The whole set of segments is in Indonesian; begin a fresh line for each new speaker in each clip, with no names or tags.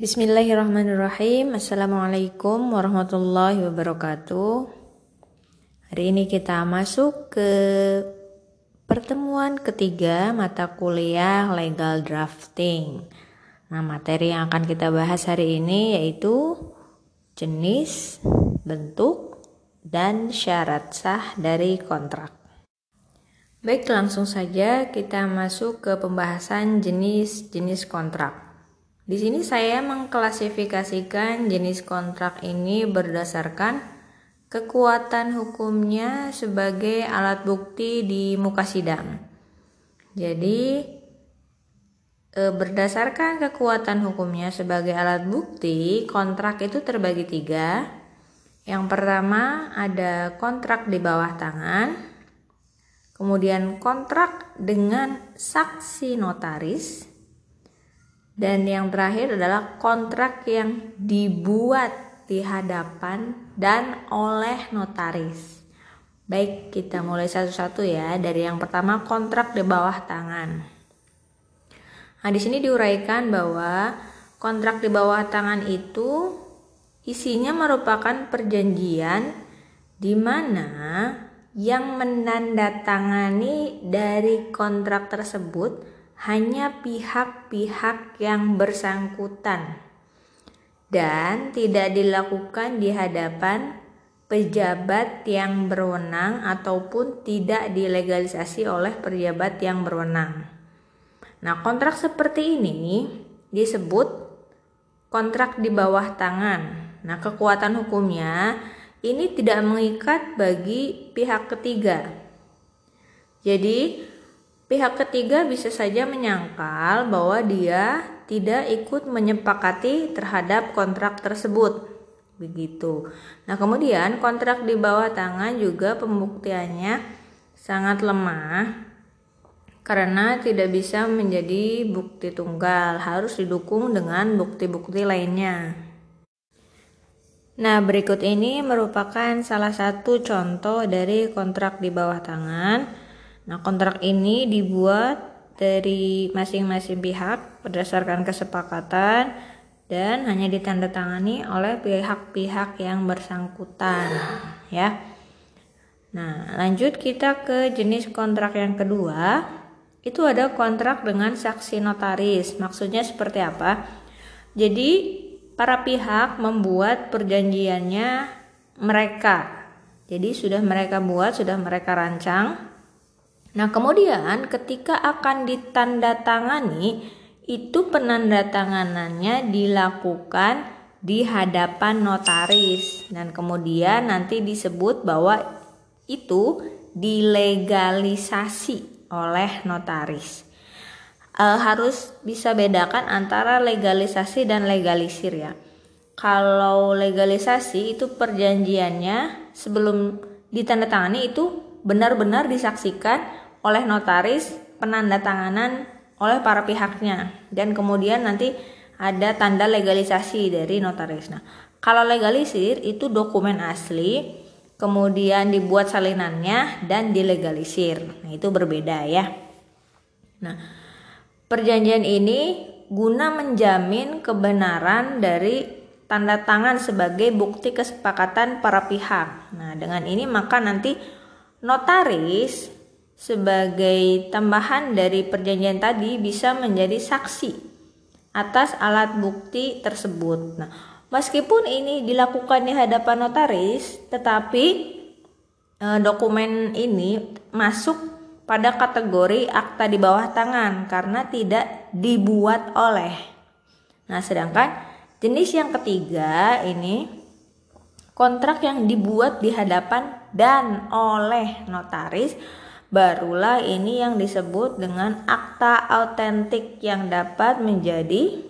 Bismillahirrahmanirrahim. Assalamualaikum warahmatullahi wabarakatuh. Hari ini kita masuk ke pertemuan ketiga mata kuliah legal drafting. Nah, materi yang akan kita bahas hari ini yaitu jenis, bentuk, dan syarat sah dari kontrak. Baik, langsung saja kita masuk ke pembahasan jenis-jenis kontrak. Di sini saya mengklasifikasikan jenis kontrak ini berdasarkan kekuatan hukumnya sebagai alat bukti di muka sidang. Jadi e, berdasarkan kekuatan hukumnya sebagai alat bukti, kontrak itu terbagi tiga. Yang pertama ada kontrak di bawah tangan, kemudian kontrak dengan saksi notaris, dan yang terakhir adalah kontrak yang dibuat di hadapan dan oleh notaris. Baik, kita mulai satu-satu ya. Dari yang pertama kontrak di bawah tangan. Nah, di sini diuraikan bahwa kontrak di bawah tangan itu isinya merupakan perjanjian di mana yang menandatangani dari kontrak tersebut hanya pihak-pihak yang bersangkutan dan tidak dilakukan di hadapan pejabat yang berwenang ataupun tidak dilegalisasi oleh pejabat yang berwenang. Nah, kontrak seperti ini disebut kontrak di bawah tangan. Nah, kekuatan hukumnya ini tidak mengikat bagi pihak ketiga. Jadi, Pihak ketiga bisa saja menyangkal bahwa dia tidak ikut menyepakati terhadap kontrak tersebut. Begitu. Nah, kemudian kontrak di bawah tangan juga pembuktiannya sangat lemah karena tidak bisa menjadi bukti tunggal, harus didukung dengan bukti-bukti lainnya. Nah, berikut ini merupakan salah satu contoh dari kontrak di bawah tangan Nah, kontrak ini dibuat dari masing-masing pihak berdasarkan kesepakatan dan hanya ditandatangani oleh pihak-pihak yang bersangkutan, ya. Nah, lanjut kita ke jenis kontrak yang kedua. Itu ada kontrak dengan saksi notaris. Maksudnya seperti apa? Jadi, para pihak membuat perjanjiannya mereka. Jadi, sudah mereka buat, sudah mereka rancang Nah, kemudian ketika akan ditandatangani, itu penandatanganannya dilakukan di hadapan notaris dan kemudian nanti disebut bahwa itu dilegalisasi oleh notaris. E, harus bisa bedakan antara legalisasi dan legalisir ya. Kalau legalisasi itu perjanjiannya sebelum ditandatangani itu benar-benar disaksikan oleh notaris penandatanganan oleh para pihaknya dan kemudian nanti ada tanda legalisasi dari notaris. Nah, kalau legalisir itu dokumen asli, kemudian dibuat salinannya dan dilegalisir. Nah, itu berbeda ya. Nah, perjanjian ini guna menjamin kebenaran dari tanda tangan sebagai bukti kesepakatan para pihak. Nah, dengan ini maka nanti notaris sebagai tambahan dari perjanjian tadi bisa menjadi saksi atas alat bukti tersebut. Nah, meskipun ini dilakukan di hadapan notaris, tetapi e, dokumen ini masuk pada kategori akta di bawah tangan karena tidak dibuat oleh. Nah, sedangkan jenis yang ketiga ini kontrak yang dibuat di hadapan dan oleh notaris barulah ini yang disebut dengan akta autentik yang dapat menjadi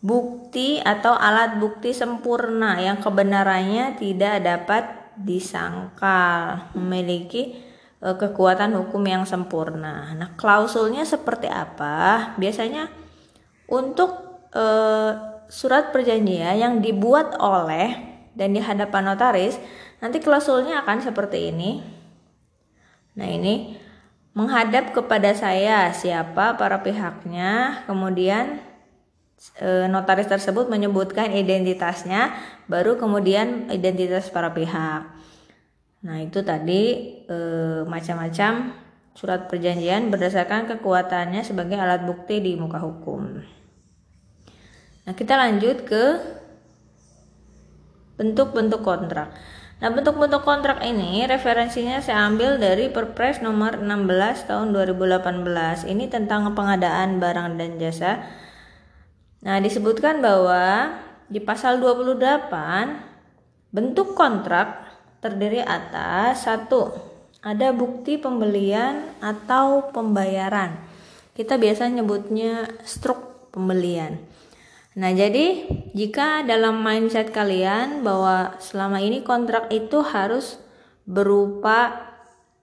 bukti atau alat bukti sempurna yang kebenarannya tidak dapat disangkal, memiliki e, kekuatan hukum yang sempurna. Nah, klausulnya seperti apa? Biasanya untuk e, surat perjanjian yang dibuat oleh dan di hadapan notaris, nanti klausulnya akan seperti ini Nah, ini menghadap kepada saya siapa para pihaknya, kemudian e, notaris tersebut menyebutkan identitasnya, baru kemudian identitas para pihak. Nah, itu tadi e, macam-macam surat perjanjian berdasarkan kekuatannya sebagai alat bukti di muka hukum. Nah, kita lanjut ke bentuk-bentuk kontrak. Nah, bentuk-bentuk kontrak ini referensinya saya ambil dari Perpres nomor 16 tahun 2018. Ini tentang pengadaan barang dan jasa. Nah, disebutkan bahwa di pasal 28 bentuk kontrak terdiri atas satu ada bukti pembelian atau pembayaran. Kita biasa nyebutnya struk pembelian. Nah, jadi jika dalam mindset kalian bahwa selama ini kontrak itu harus berupa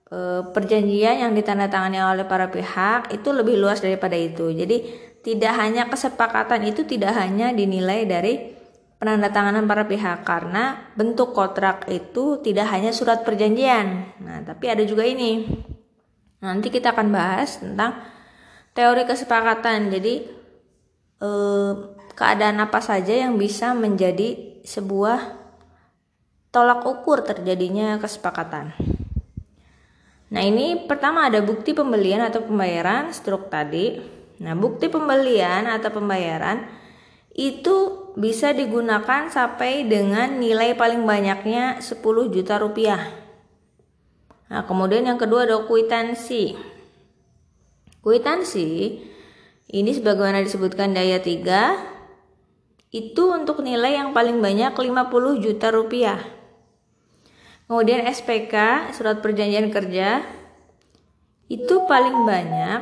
e, perjanjian yang ditandatangani oleh para pihak itu lebih luas daripada itu. Jadi tidak hanya kesepakatan itu tidak hanya dinilai dari penandatanganan para pihak karena bentuk kontrak itu tidak hanya surat perjanjian. Nah, tapi ada juga ini. Nanti kita akan bahas tentang teori kesepakatan. Jadi eh, keadaan apa saja yang bisa menjadi sebuah tolak ukur terjadinya kesepakatan. Nah, ini pertama ada bukti pembelian atau pembayaran struk tadi. Nah, bukti pembelian atau pembayaran itu bisa digunakan sampai dengan nilai paling banyaknya 10 juta rupiah. Nah, kemudian yang kedua ada kuitansi. Kuitansi ini sebagaimana disebutkan di ayat 3 itu untuk nilai yang paling banyak 50 juta rupiah. Kemudian SPK, surat perjanjian kerja, itu paling banyak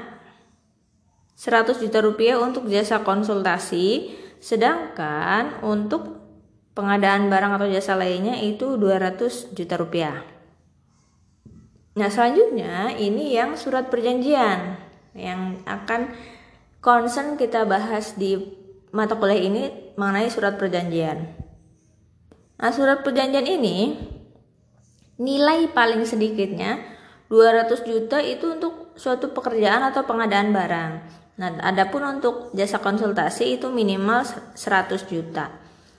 100 juta rupiah untuk jasa konsultasi, sedangkan untuk pengadaan barang atau jasa lainnya itu 200 juta rupiah. Nah selanjutnya ini yang surat perjanjian yang akan concern kita bahas di mata kuliah ini mengenai surat perjanjian. Nah, surat perjanjian ini nilai paling sedikitnya 200 juta itu untuk suatu pekerjaan atau pengadaan barang. Nah, adapun untuk jasa konsultasi itu minimal 100 juta.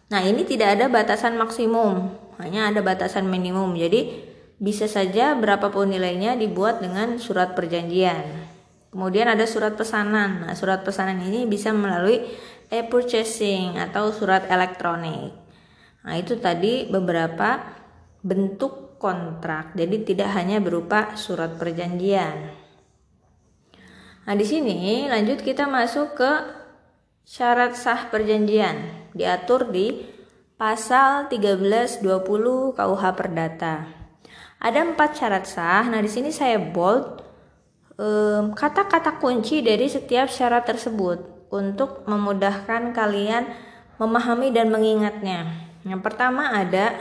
Nah, ini tidak ada batasan maksimum, hanya ada batasan minimum. Jadi, bisa saja berapapun nilainya dibuat dengan surat perjanjian. Kemudian ada surat pesanan. Nah, surat pesanan ini bisa melalui e-purchasing atau surat elektronik. Nah, itu tadi beberapa bentuk kontrak. Jadi tidak hanya berupa surat perjanjian. Nah, di sini lanjut kita masuk ke syarat sah perjanjian. Diatur di pasal 1320 KUH Perdata. Ada empat syarat sah. Nah, di sini saya bold kata-kata um, kunci dari setiap syarat tersebut untuk memudahkan kalian memahami dan mengingatnya. Yang pertama ada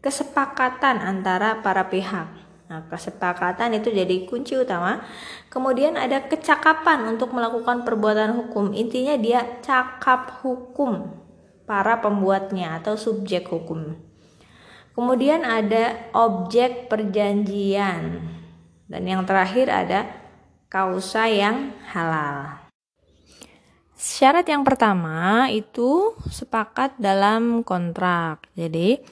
kesepakatan antara para pihak. Nah, kesepakatan itu jadi kunci utama. Kemudian ada kecakapan untuk melakukan perbuatan hukum. Intinya dia cakap hukum para pembuatnya atau subjek hukum. Kemudian ada objek perjanjian. Dan yang terakhir ada kausa yang halal. Syarat yang pertama itu sepakat dalam kontrak. Jadi,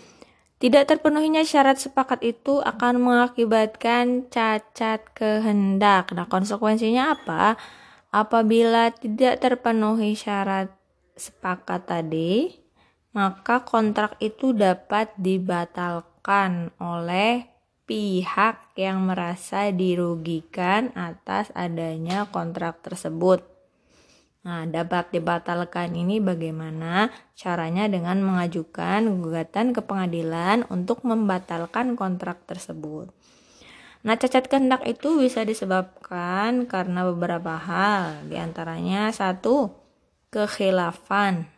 tidak terpenuhinya syarat sepakat itu akan mengakibatkan cacat kehendak. Nah, konsekuensinya apa? Apabila tidak terpenuhi syarat sepakat tadi, maka kontrak itu dapat dibatalkan oleh pihak yang merasa dirugikan atas adanya kontrak tersebut. Nah, dapat dibatalkan ini bagaimana caranya dengan mengajukan gugatan ke pengadilan untuk membatalkan kontrak tersebut. Nah, cacat kehendak itu bisa disebabkan karena beberapa hal, di antaranya satu, kekhilafan,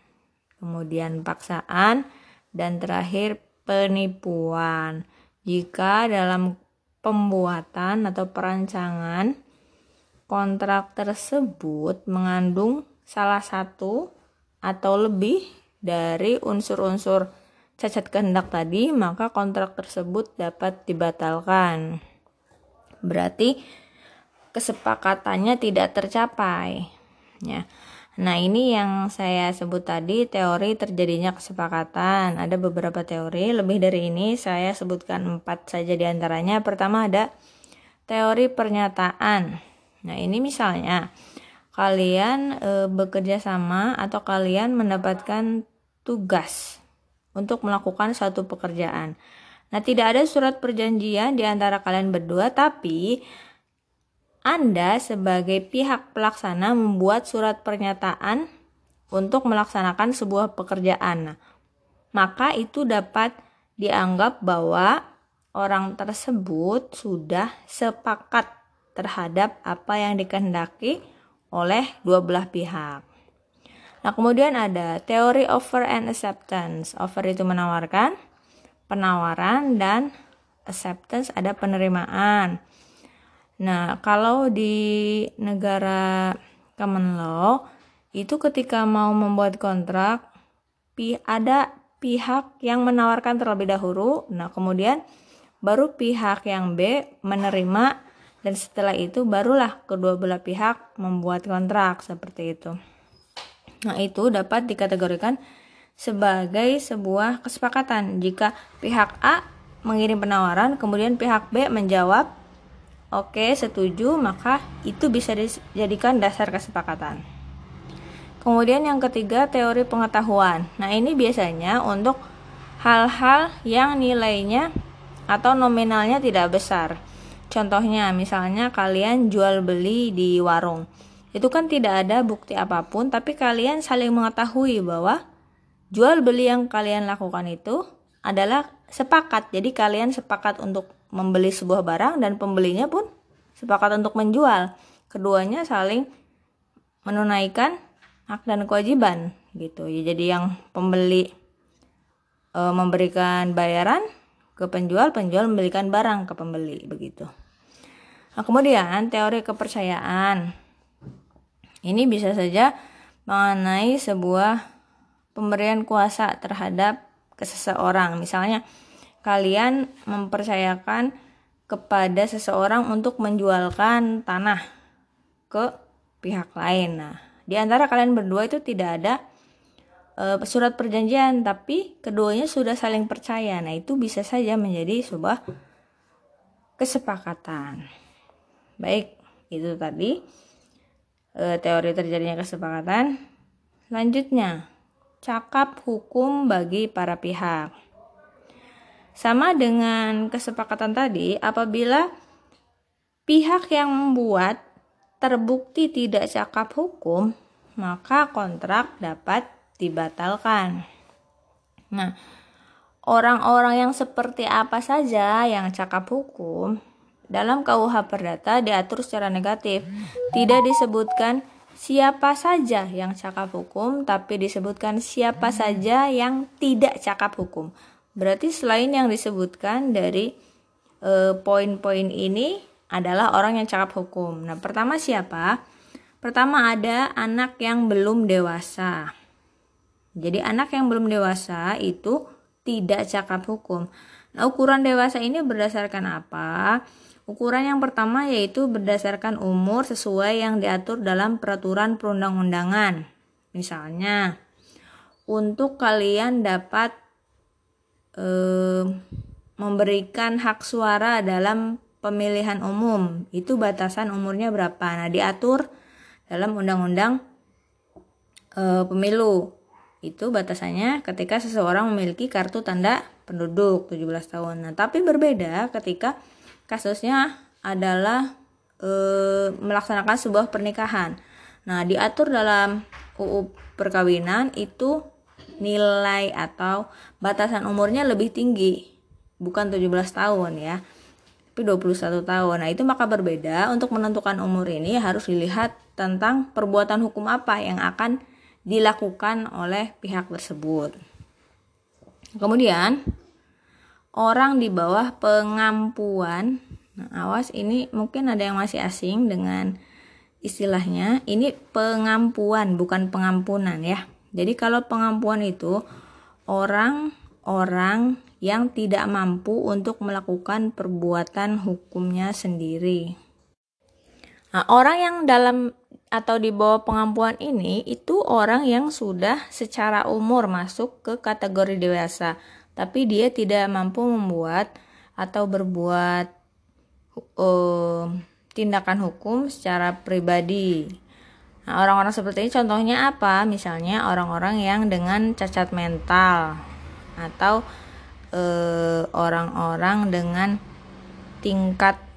kemudian paksaan, dan terakhir penipuan. Jika dalam pembuatan atau perancangan kontrak tersebut mengandung salah satu atau lebih dari unsur-unsur cacat kehendak tadi, maka kontrak tersebut dapat dibatalkan. Berarti kesepakatannya tidak tercapai. ya. Nah, ini yang saya sebut tadi teori terjadinya kesepakatan. Ada beberapa teori, lebih dari ini saya sebutkan empat saja di antaranya. Pertama ada teori pernyataan. Nah, ini misalnya kalian e, bekerja sama atau kalian mendapatkan tugas untuk melakukan satu pekerjaan. Nah, tidak ada surat perjanjian di antara kalian berdua, tapi anda sebagai pihak pelaksana membuat surat pernyataan untuk melaksanakan sebuah pekerjaan. Nah, maka itu dapat dianggap bahwa orang tersebut sudah sepakat terhadap apa yang dikehendaki oleh dua belah pihak. Nah, kemudian ada teori offer and acceptance. Offer itu menawarkan, penawaran dan acceptance ada penerimaan. Nah, kalau di negara common law itu ketika mau membuat kontrak ada pihak yang menawarkan terlebih dahulu. Nah, kemudian baru pihak yang B menerima dan setelah itu barulah kedua belah pihak membuat kontrak seperti itu. Nah, itu dapat dikategorikan sebagai sebuah kesepakatan jika pihak A mengirim penawaran kemudian pihak B menjawab Oke, setuju, maka itu bisa dijadikan dasar kesepakatan. Kemudian yang ketiga, teori pengetahuan. Nah, ini biasanya untuk hal-hal yang nilainya atau nominalnya tidak besar. Contohnya, misalnya kalian jual beli di warung. Itu kan tidak ada bukti apa pun, tapi kalian saling mengetahui bahwa jual beli yang kalian lakukan itu adalah sepakat. Jadi kalian sepakat untuk membeli sebuah barang dan pembelinya pun sepakat untuk menjual. Keduanya saling menunaikan hak dan kewajiban gitu. Ya, jadi yang pembeli e, memberikan bayaran ke penjual, penjual memberikan barang ke pembeli begitu. Nah, kemudian teori kepercayaan. Ini bisa saja mengenai sebuah pemberian kuasa terhadap ke seseorang. Misalnya kalian mempercayakan kepada seseorang untuk menjualkan tanah ke pihak lain. Nah, di antara kalian berdua itu tidak ada e, surat perjanjian, tapi keduanya sudah saling percaya. Nah, itu bisa saja menjadi sebuah kesepakatan. Baik, itu tadi e, teori terjadinya kesepakatan. Selanjutnya, cakap hukum bagi para pihak. Sama dengan kesepakatan tadi, apabila pihak yang membuat terbukti tidak cakap hukum, maka kontrak dapat dibatalkan. Nah, orang-orang yang seperti apa saja yang cakap hukum dalam KUH Perdata diatur secara negatif. Tidak disebutkan siapa saja yang cakap hukum, tapi disebutkan siapa saja yang tidak cakap hukum. Berarti selain yang disebutkan dari e, poin-poin ini adalah orang yang cakap hukum. Nah, pertama siapa? Pertama ada anak yang belum dewasa. Jadi anak yang belum dewasa itu tidak cakap hukum. Nah, ukuran dewasa ini berdasarkan apa? Ukuran yang pertama yaitu berdasarkan umur sesuai yang diatur dalam peraturan perundang-undangan. Misalnya, untuk kalian dapat eh, memberikan hak suara dalam pemilihan umum, itu batasan umurnya berapa? Nah, diatur dalam undang-undang eh, pemilu. Itu batasannya ketika seseorang memiliki kartu tanda penduduk 17 tahun. Nah, tapi berbeda ketika kasusnya adalah e, melaksanakan sebuah pernikahan. Nah, diatur dalam UU perkawinan itu nilai atau batasan umurnya lebih tinggi, bukan 17 tahun ya. Tapi 21 tahun. Nah, itu maka berbeda untuk menentukan umur ini harus dilihat tentang perbuatan hukum apa yang akan dilakukan oleh pihak tersebut. Kemudian, orang di bawah pengampuan. Nah, awas ini mungkin ada yang masih asing dengan istilahnya. Ini pengampuan bukan pengampunan ya. Jadi kalau pengampuan itu orang-orang yang tidak mampu untuk melakukan perbuatan hukumnya sendiri. Nah, orang yang dalam atau di bawah pengampuan ini itu orang yang sudah secara umur masuk ke kategori dewasa, tapi dia tidak mampu membuat atau berbuat uh, tindakan hukum secara pribadi. Nah, orang-orang seperti ini contohnya apa? Misalnya orang-orang yang dengan cacat mental atau eh, orang-orang dengan tingkat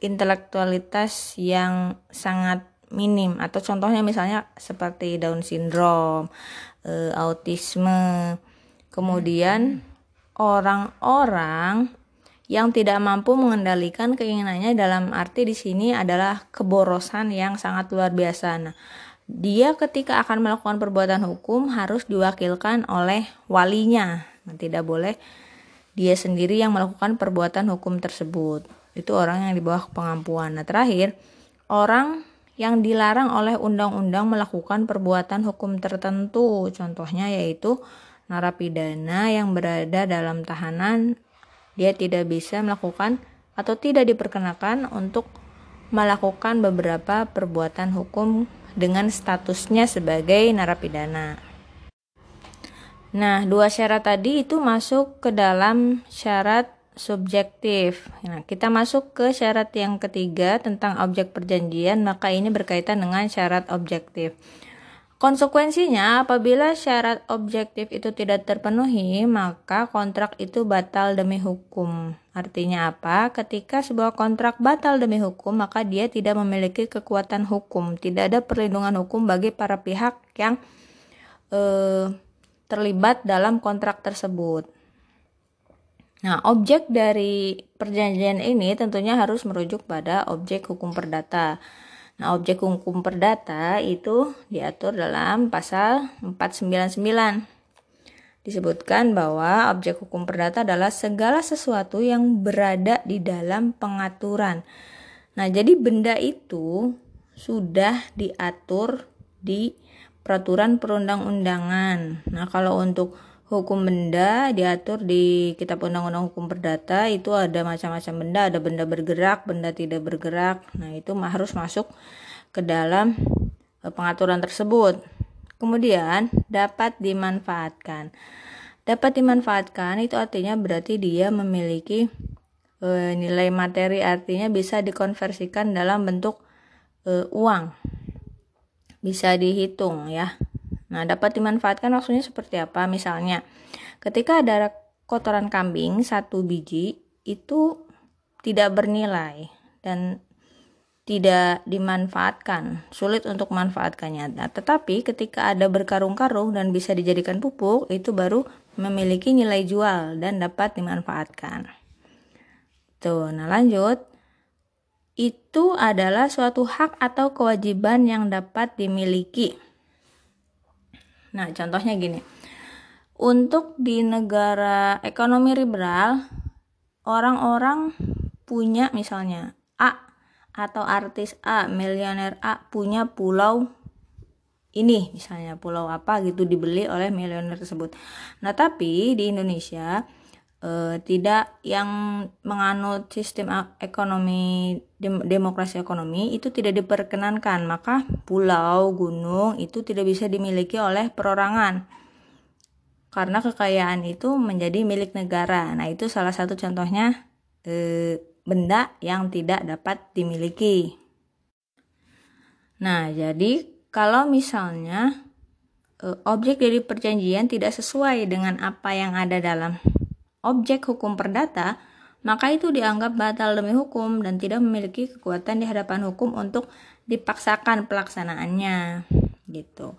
intelektualitas yang sangat minim atau contohnya misalnya seperti Down syndrome, eh, autisme. Kemudian orang-orang yang tidak mampu mengendalikan keinginannya dalam arti di sini adalah keborosan yang sangat luar biasa. Nah, dia ketika akan melakukan perbuatan hukum harus diwakilkan oleh walinya. Nah, tidak boleh dia sendiri yang melakukan perbuatan hukum tersebut. Itu orang yang di bawah pengampuan. Nah, terakhir, orang yang dilarang oleh undang-undang melakukan perbuatan hukum tertentu. Contohnya yaitu narapidana yang berada dalam tahanan dia tidak bisa melakukan atau tidak diperkenakan untuk melakukan beberapa perbuatan hukum dengan statusnya sebagai narapidana. Nah, dua syarat tadi itu masuk ke dalam syarat subjektif. Nah, kita masuk ke syarat yang ketiga tentang objek perjanjian, maka ini berkaitan dengan syarat objektif. Konsekuensinya, apabila syarat objektif itu tidak terpenuhi, maka kontrak itu batal demi hukum. Artinya apa? Ketika sebuah kontrak batal demi hukum, maka dia tidak memiliki kekuatan hukum. Tidak ada perlindungan hukum bagi para pihak yang eh, terlibat dalam kontrak tersebut. Nah, objek dari perjanjian ini tentunya harus merujuk pada objek hukum perdata. Nah, objek hukum perdata itu diatur dalam pasal 499. Disebutkan bahwa objek hukum perdata adalah segala sesuatu yang berada di dalam pengaturan. Nah, jadi benda itu sudah diatur di peraturan perundang-undangan. Nah, kalau untuk hukum benda diatur di Kitab Undang-Undang Hukum Perdata itu ada macam-macam benda, ada benda bergerak, benda tidak bergerak. Nah, itu harus masuk ke dalam e, pengaturan tersebut. Kemudian dapat dimanfaatkan. Dapat dimanfaatkan itu artinya berarti dia memiliki e, nilai materi artinya bisa dikonversikan dalam bentuk e, uang. Bisa dihitung ya. Nah, dapat dimanfaatkan maksudnya seperti apa? Misalnya, ketika ada kotoran kambing satu biji itu tidak bernilai dan tidak dimanfaatkan, sulit untuk memanfaatkannya. Nah, tetapi ketika ada berkarung-karung dan bisa dijadikan pupuk, itu baru memiliki nilai jual dan dapat dimanfaatkan. Tuh, nah lanjut. Itu adalah suatu hak atau kewajiban yang dapat dimiliki Nah, contohnya gini. Untuk di negara ekonomi liberal, orang-orang punya misalnya A atau artis A, miliuner A punya pulau ini misalnya pulau apa gitu dibeli oleh miliuner tersebut. Nah, tapi di Indonesia eh, tidak yang menganut sistem ekonomi dem demokrasi ekonomi itu tidak diperkenankan. Maka pulau gunung itu tidak bisa dimiliki oleh perorangan. Karena kekayaan itu menjadi milik negara. Nah itu salah satu contohnya eh, benda yang tidak dapat dimiliki. Nah jadi kalau misalnya eh, objek dari perjanjian tidak sesuai dengan apa yang ada dalam objek hukum perdata, maka itu dianggap batal demi hukum dan tidak memiliki kekuatan di hadapan hukum untuk dipaksakan pelaksanaannya gitu.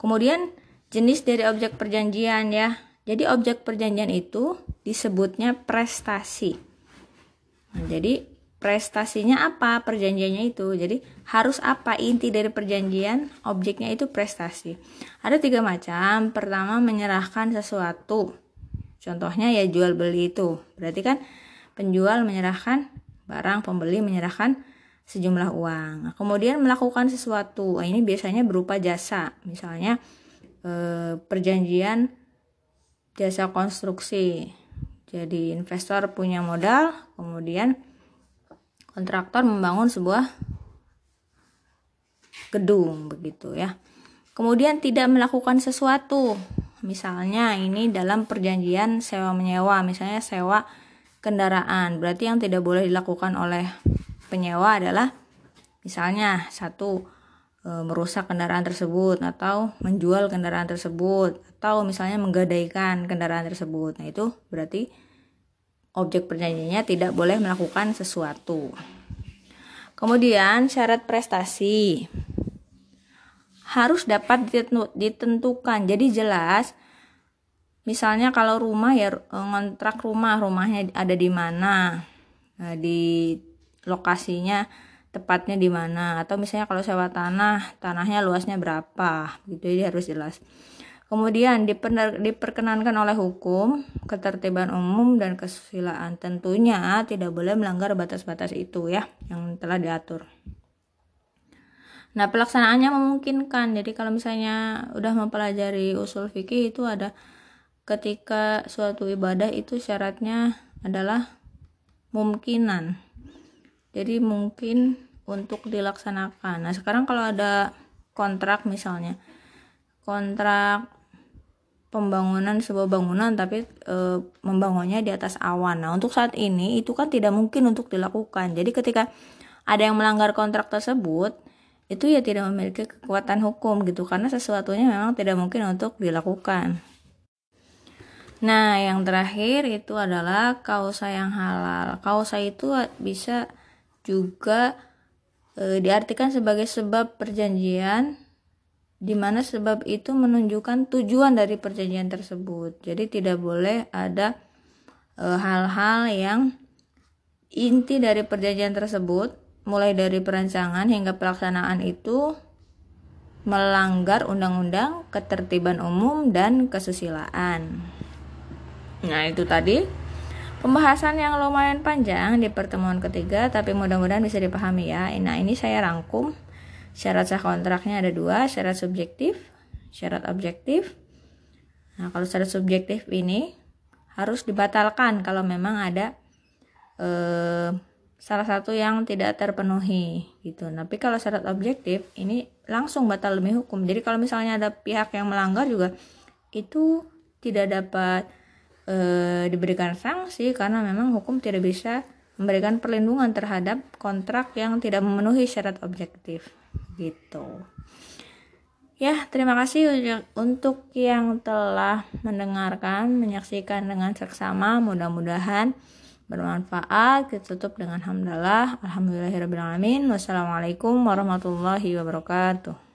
Kemudian jenis dari objek perjanjian ya. Jadi objek perjanjian itu disebutnya prestasi. Nah, jadi prestasinya apa perjanjiannya itu jadi harus apa inti dari perjanjian objeknya itu prestasi ada tiga macam pertama menyerahkan sesuatu Contohnya ya jual beli itu. Berarti kan penjual menyerahkan barang, pembeli menyerahkan sejumlah uang. Nah, kemudian melakukan sesuatu. Nah, ini biasanya berupa jasa. Misalnya eh, perjanjian jasa konstruksi. Jadi investor punya modal, kemudian kontraktor membangun sebuah gedung begitu ya. Kemudian tidak melakukan sesuatu. Misalnya ini dalam perjanjian sewa menyewa, misalnya sewa kendaraan. Berarti yang tidak boleh dilakukan oleh penyewa adalah misalnya satu e, merusak kendaraan tersebut atau menjual kendaraan tersebut atau misalnya menggadaikan kendaraan tersebut. Nah, itu berarti objek perjanjiannya tidak boleh melakukan sesuatu. Kemudian syarat prestasi harus dapat ditentukan. Jadi jelas misalnya kalau rumah ya ngontrak rumah, rumahnya ada di mana? Nah, di lokasinya tepatnya di mana atau misalnya kalau sewa tanah, tanahnya luasnya berapa gitu jadi harus jelas. Kemudian diperkenankan oleh hukum, ketertiban umum dan kesusilaan. Tentunya tidak boleh melanggar batas-batas itu ya yang telah diatur. Nah, pelaksanaannya memungkinkan. Jadi kalau misalnya udah mempelajari usul fikih itu ada ketika suatu ibadah itu syaratnya adalah mungkinan. Jadi mungkin untuk dilaksanakan. Nah, sekarang kalau ada kontrak misalnya kontrak pembangunan sebuah bangunan tapi e, membangunnya di atas awan. Nah, untuk saat ini itu kan tidak mungkin untuk dilakukan. Jadi ketika ada yang melanggar kontrak tersebut, itu ya tidak memiliki kekuatan hukum gitu karena sesuatunya memang tidak mungkin untuk dilakukan. Nah, yang terakhir itu adalah kausa yang halal. Kausa itu bisa juga e, diartikan sebagai sebab perjanjian di mana sebab itu menunjukkan tujuan dari perjanjian tersebut. Jadi tidak boleh ada e, hal-hal e, yang inti dari perjanjian tersebut, mulai dari perancangan hingga pelaksanaan itu melanggar undang-undang, ketertiban umum dan kesusilaan. Nah, itu tadi pembahasan yang lumayan panjang di pertemuan ketiga, tapi mudah-mudahan bisa dipahami ya. Nah, ini saya rangkum Syarat sah kontraknya ada dua, syarat subjektif, syarat objektif. Nah, kalau syarat subjektif ini harus dibatalkan kalau memang ada eh, salah satu yang tidak terpenuhi gitu. Tapi kalau syarat objektif ini langsung batal demi hukum. Jadi kalau misalnya ada pihak yang melanggar juga itu tidak dapat e, diberikan sanksi karena memang hukum tidak bisa memberikan perlindungan terhadap kontrak yang tidak memenuhi syarat objektif gitu ya terima kasih untuk yang telah mendengarkan menyaksikan dengan seksama mudah-mudahan bermanfaat kita tutup dengan hamdalah. Alhamdulillahirobbilalamin wassalamualaikum warahmatullahi wabarakatuh